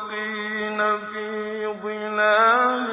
المتقين في ظلال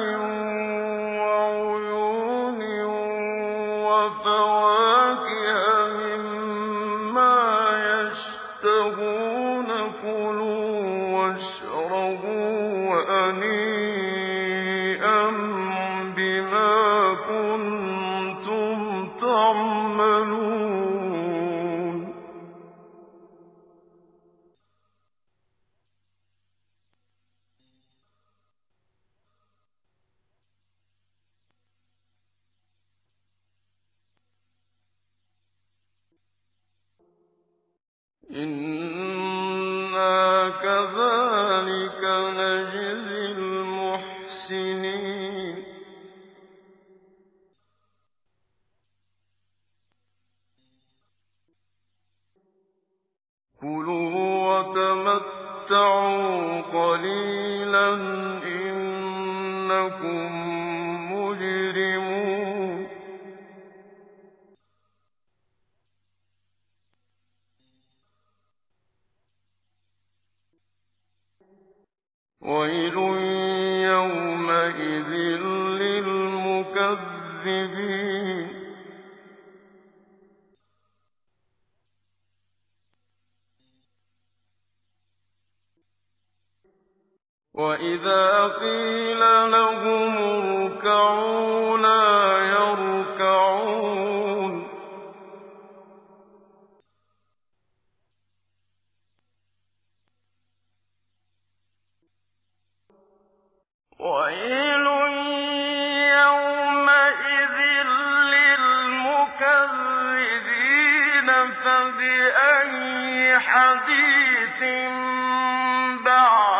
إِنَّا كَذَٰلِكَ نَجْزِي الْمُحْسِنِينَ كُلُوا وَتَمَتَّعُوا قَلِيلًا إِنَّكُم وَيْلٌ يَوْمَئِذٍ لِّلْمُكَذِّبِينَ. وَإِذَا قِيلَ لَهُمُ ارْكَعُوا لَا حَدِيثٍ بَعْدَهُ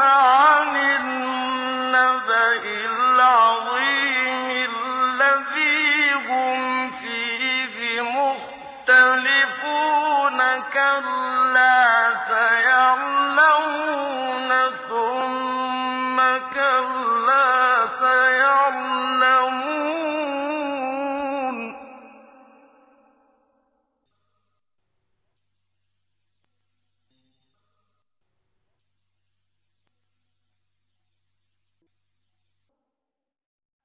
عَنِ النَّبَإِ الْعَظِيمِ الَّذِي هُمْ فِيهِ مُخْتَلِفُونَ كَلَّا سَيَعْلَمُونَ ثُمَّ كَلَّا سَيَعْلَمُونَ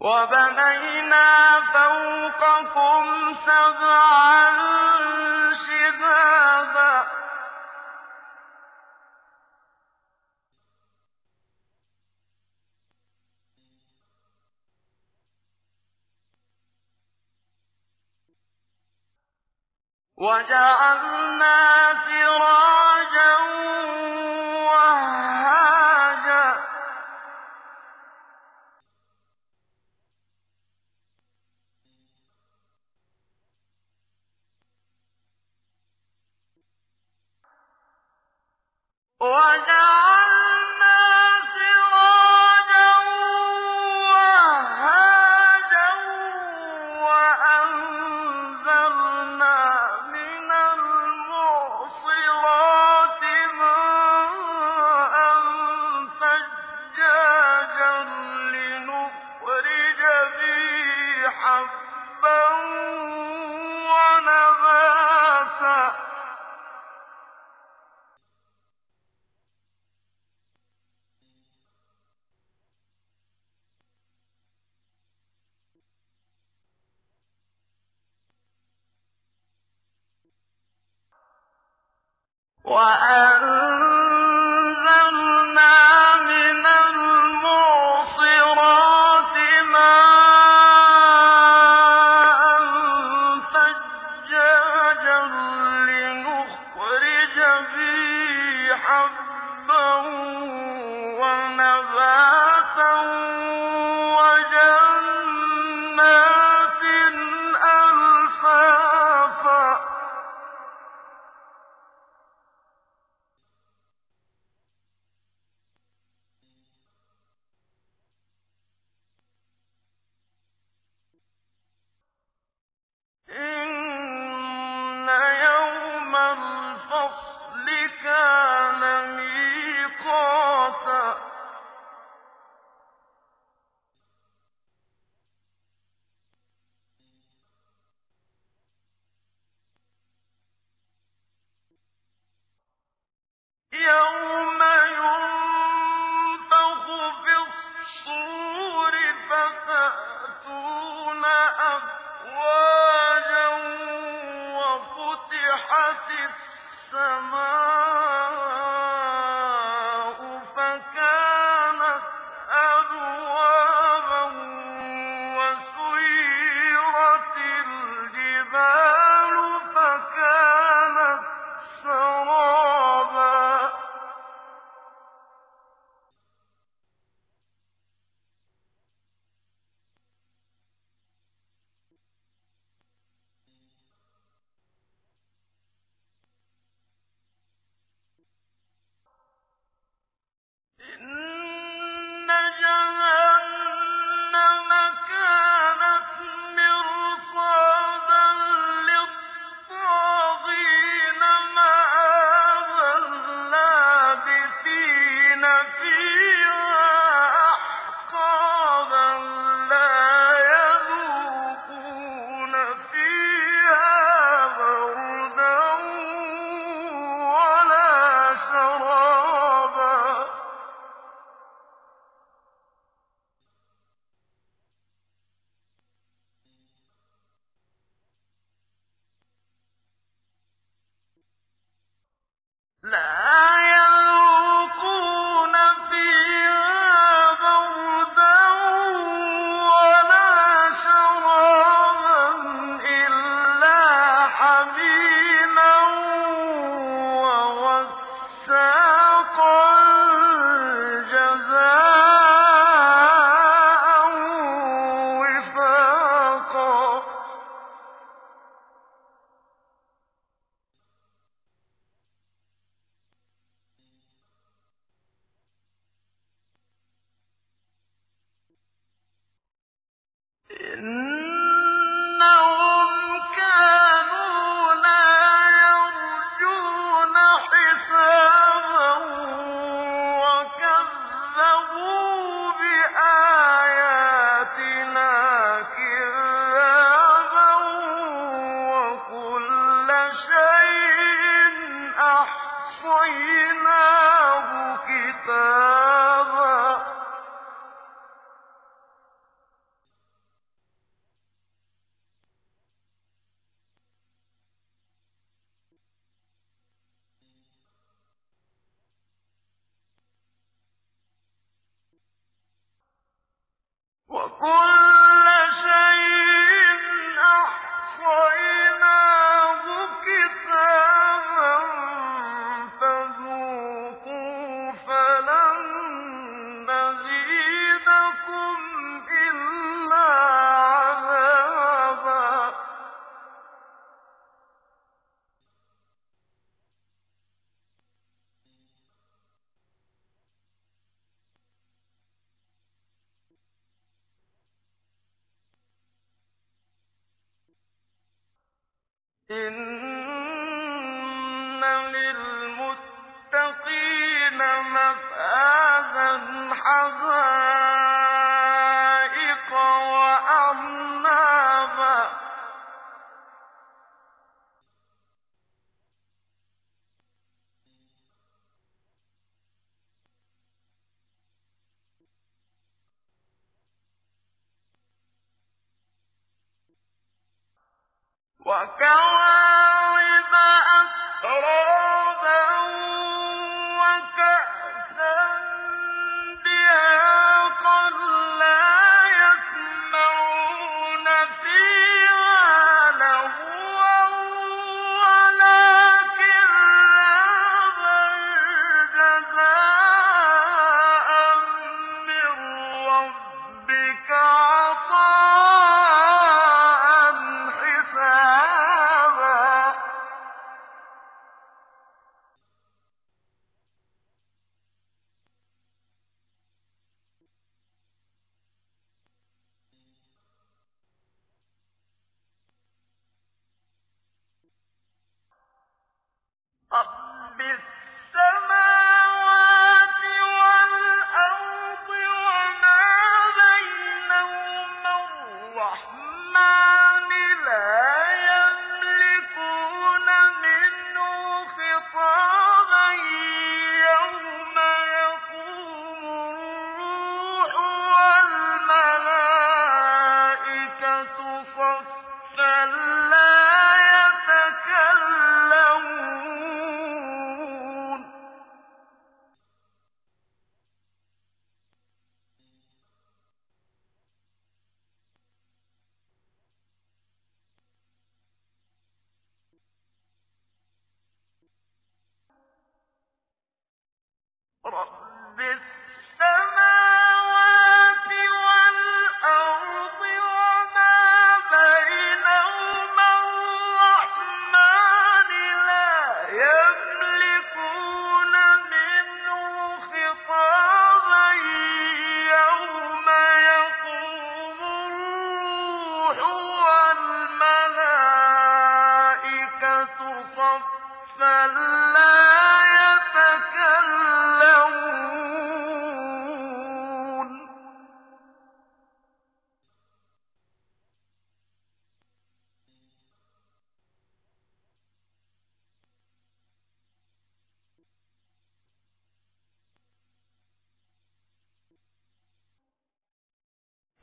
وَبَنَيْنَا فَوْقَكُمْ سَبْعًا شِدَادًا وَجَعَلْنَا وَجَنَّاتٍ وَكَذَّبُوا بِآيَاتِنَا on إِنَّ وَكَوَاعِبَ أَتْرَابًا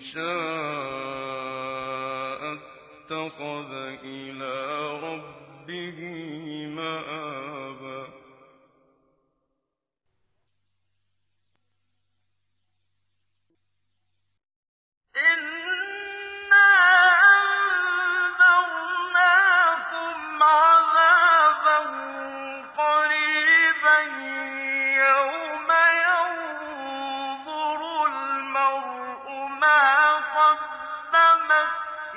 شَاءَ اتَّخَذَ إِلَىٰ رَبِّهِ